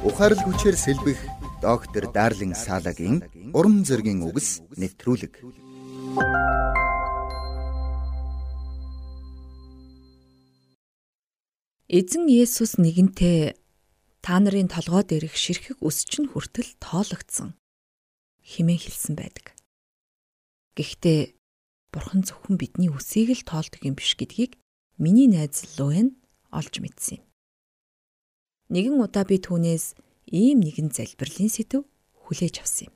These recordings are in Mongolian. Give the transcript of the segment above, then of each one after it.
Ухаарлаг хүчээр сэлбэх доктор Дарлин Салагийн урам зоригийн үгс нэвтрүүлэг. Эзэн Есүс нэгэнтээ та нарын толгой дээрх ширхэг өс чинь хүртэл тоологдсон химэн хэлсэн байдаг. Гэхдээ Бурхан зөвхөн бидний үсийг л тоолдог юм биш гэдгийг миний найз Луэн олж мэдсэн юм. Нэгэн удаа би түүнээс ийм нэгэн залбирлын сэдв хүлээж авсан юм.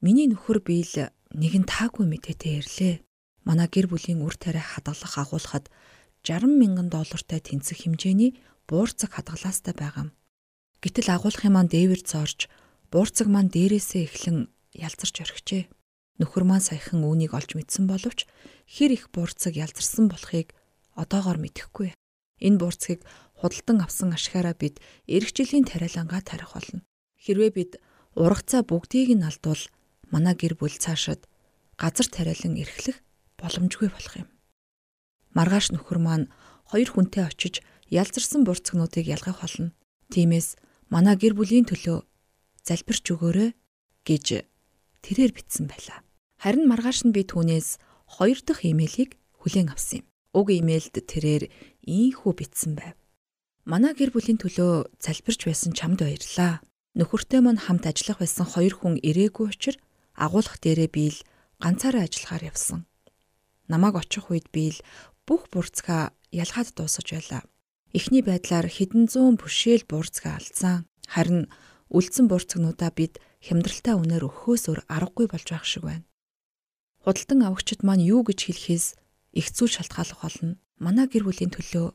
Миний нөхөр биел нэгэн таагүй мэдээтэй ирлээ. Манай гэр бүлийн үр тариа хадгалах агуулхад 60 мянган доллартай тэнцэх хэмжээний буурцаг хадгалаастай байгаа юм. Гэтэл агуулгын маань дээвэр зорж буурцаг маань дээрээсээ эхлэн ялзарч орхижээ. Нөхөр маань саяхан үүнийг олж мэдсэн боловч хэр их буурцаг ялзарсан болохыг одоогоор мэдэхгүй. Энэ буурцгийг худалдан авсан ашгаараа бид эх жилийн тариалангаа тарих болно. Хэрвээ бид ургацаа бүгдийг нь алдвал манай гэр бүл цаашид газар тариалан эрхлэх боломжгүй болох юм. Маргааш нөхөр маань хоёр хүнтэй очиж ялзарсан бурцгнуудыг ялгах болно. Тиймээс манай гэр бүлийн төлөө залбирч өгөөрэй гэж тэрээр бичсэн байлаа. Харин маргааш нь би түүнээс хоёр дахь имэйлийг хүлээн авсан юм. Уг имэйлд тэрээр ийхүү бичсэн байв. Манай гэр бүлийн төлөө залбирч байсан чамд баярлалаа. Нөхөртэй мань хамт ажиллах байсан хоёр хүн ирээгүй учраас агуулгах дээрээ би л ганцаараа ажиллахаар явсан. Намайг очих үед би л бүх бурцгаа ялгаад дуусгаж байлаа. Эхний байдлаар хэдэн зуун бүшээл бурцгаа алдсан. Харин үлдсэн бурцгнуудаа бид хямдралтай үнээр өхөөс өр аргагүй болж байх шиг байна. Худалдан авагчид маань юу гэж хэлэхээс их зүйл шалтгааллах болно. Манай гэр бүлийн төлөө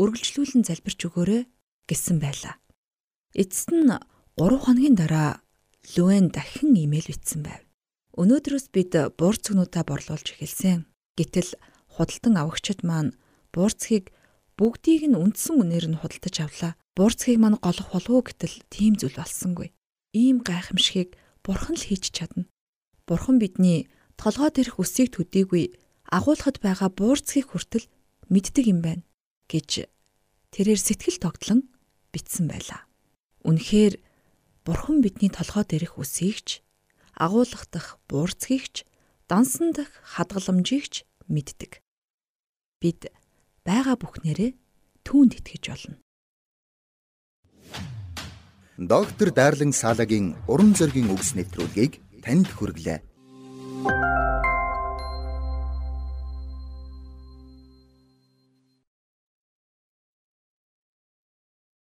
өргөлжлүүлэн залбирч өгөөрэй гэсэн байлаа. Эцэст нь 3 хоногийн дараа Луэн дахин имэйл бичсэн байв. Өнөөдрөөс бид буурцгнуудаа борлуулж эхэлсэн. Гэтэл худалдан авагчид маань буурцгийг бүгдийг нь үндсэн үнээр нь худалдаж авлаа. Буурцгийг маань голох болов уу гэтэл тийм зүйл болсонгүй. Ийм гайхамшигыг бурхан л хийж чадна. Бурхан бидний толгой дээрх үсийг төдийгүй агуулхад байгаа буурцгийг хүртэл мэддэг юм байна гэж тэрээр сэтгэл тогтлон бичсэн байлаа. Үнэхээр бурхан бидний толгой дээрх үсийгч агуулгах дах буурцгийгч дансан дах хадгаламжийгч мэддэг. Бид байгаа бүхнээрээ түүнд итгэж болно. Доктор Дарлин Салагийн уран зөгийн үгс нэвтрүүлгийг танд хүргэлээ